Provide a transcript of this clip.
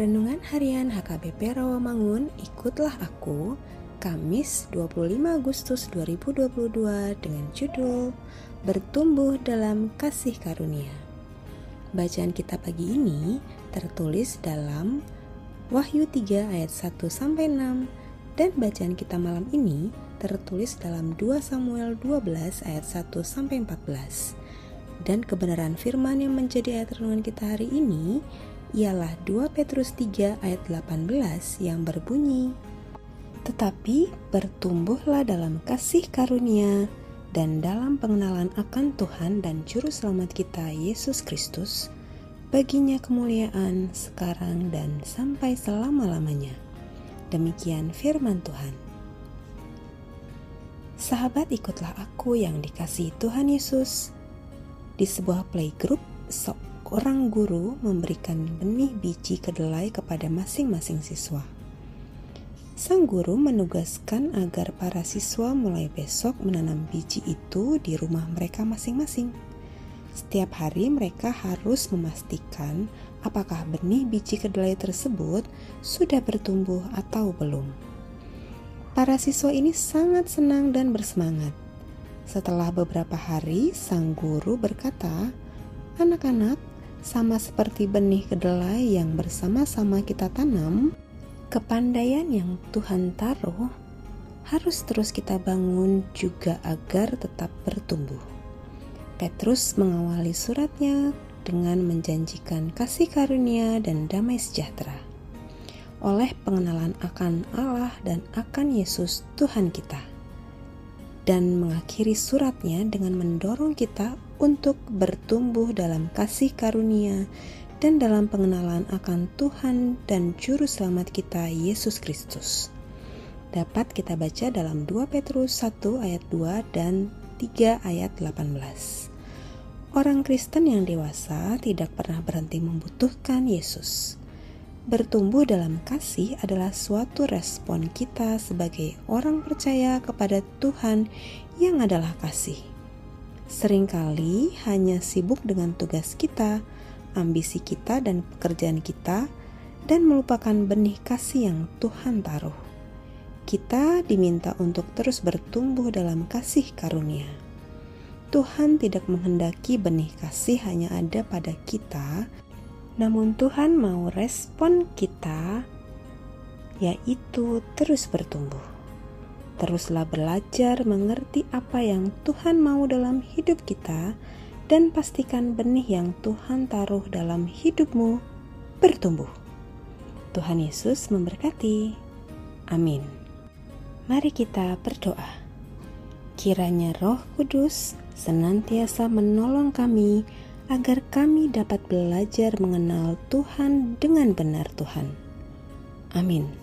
Renungan Harian HKBP Rawamangun, ikutlah aku, Kamis 25 Agustus 2022 dengan judul Bertumbuh dalam Kasih Karunia. Bacaan kita pagi ini tertulis dalam Wahyu 3 ayat 1 sampai 6 dan bacaan kita malam ini tertulis dalam 2 Samuel 12 ayat 1 sampai 14. Dan kebenaran firman yang menjadi ayat renungan kita hari ini ialah 2 Petrus 3 ayat 18 yang berbunyi, Tetapi bertumbuhlah dalam kasih karunia dan dalam pengenalan akan Tuhan dan Juru Selamat kita Yesus Kristus, baginya kemuliaan sekarang dan sampai selama-lamanya. Demikian firman Tuhan. Sahabat ikutlah aku yang dikasihi Tuhan Yesus. Di sebuah playgroup, seorang guru memberikan benih biji kedelai kepada masing-masing siswa. Sang guru menugaskan agar para siswa mulai besok menanam biji itu di rumah mereka masing-masing. Setiap hari mereka harus memastikan apakah benih biji kedelai tersebut sudah bertumbuh atau belum. Para siswa ini sangat senang dan bersemangat. Setelah beberapa hari, sang guru berkata, "Anak-anak, sama seperti benih kedelai yang bersama-sama kita tanam, kepandaian yang Tuhan taruh harus terus kita bangun juga agar tetap bertumbuh. Petrus mengawali suratnya dengan menjanjikan kasih karunia dan damai sejahtera oleh pengenalan akan Allah dan akan Yesus Tuhan kita dan mengakhiri suratnya dengan mendorong kita untuk bertumbuh dalam kasih karunia dan dalam pengenalan akan Tuhan dan Juru Selamat kita Yesus Kristus. Dapat kita baca dalam 2 Petrus 1 ayat 2 dan 3 ayat 18. Orang Kristen yang dewasa tidak pernah berhenti membutuhkan Yesus. Bertumbuh dalam kasih adalah suatu respon kita sebagai orang percaya kepada Tuhan yang adalah kasih. Seringkali hanya sibuk dengan tugas kita, ambisi kita, dan pekerjaan kita, dan melupakan benih kasih yang Tuhan taruh. Kita diminta untuk terus bertumbuh dalam kasih karunia. Tuhan tidak menghendaki benih kasih hanya ada pada kita, namun Tuhan mau respon kita yaitu terus bertumbuh. Teruslah belajar mengerti apa yang Tuhan mau dalam hidup kita dan pastikan benih yang Tuhan taruh dalam hidupmu bertumbuh. Tuhan Yesus memberkati. Amin. Mari kita berdoa. Kiranya Roh Kudus senantiasa menolong kami agar kami dapat belajar mengenal Tuhan dengan benar Tuhan. Amin.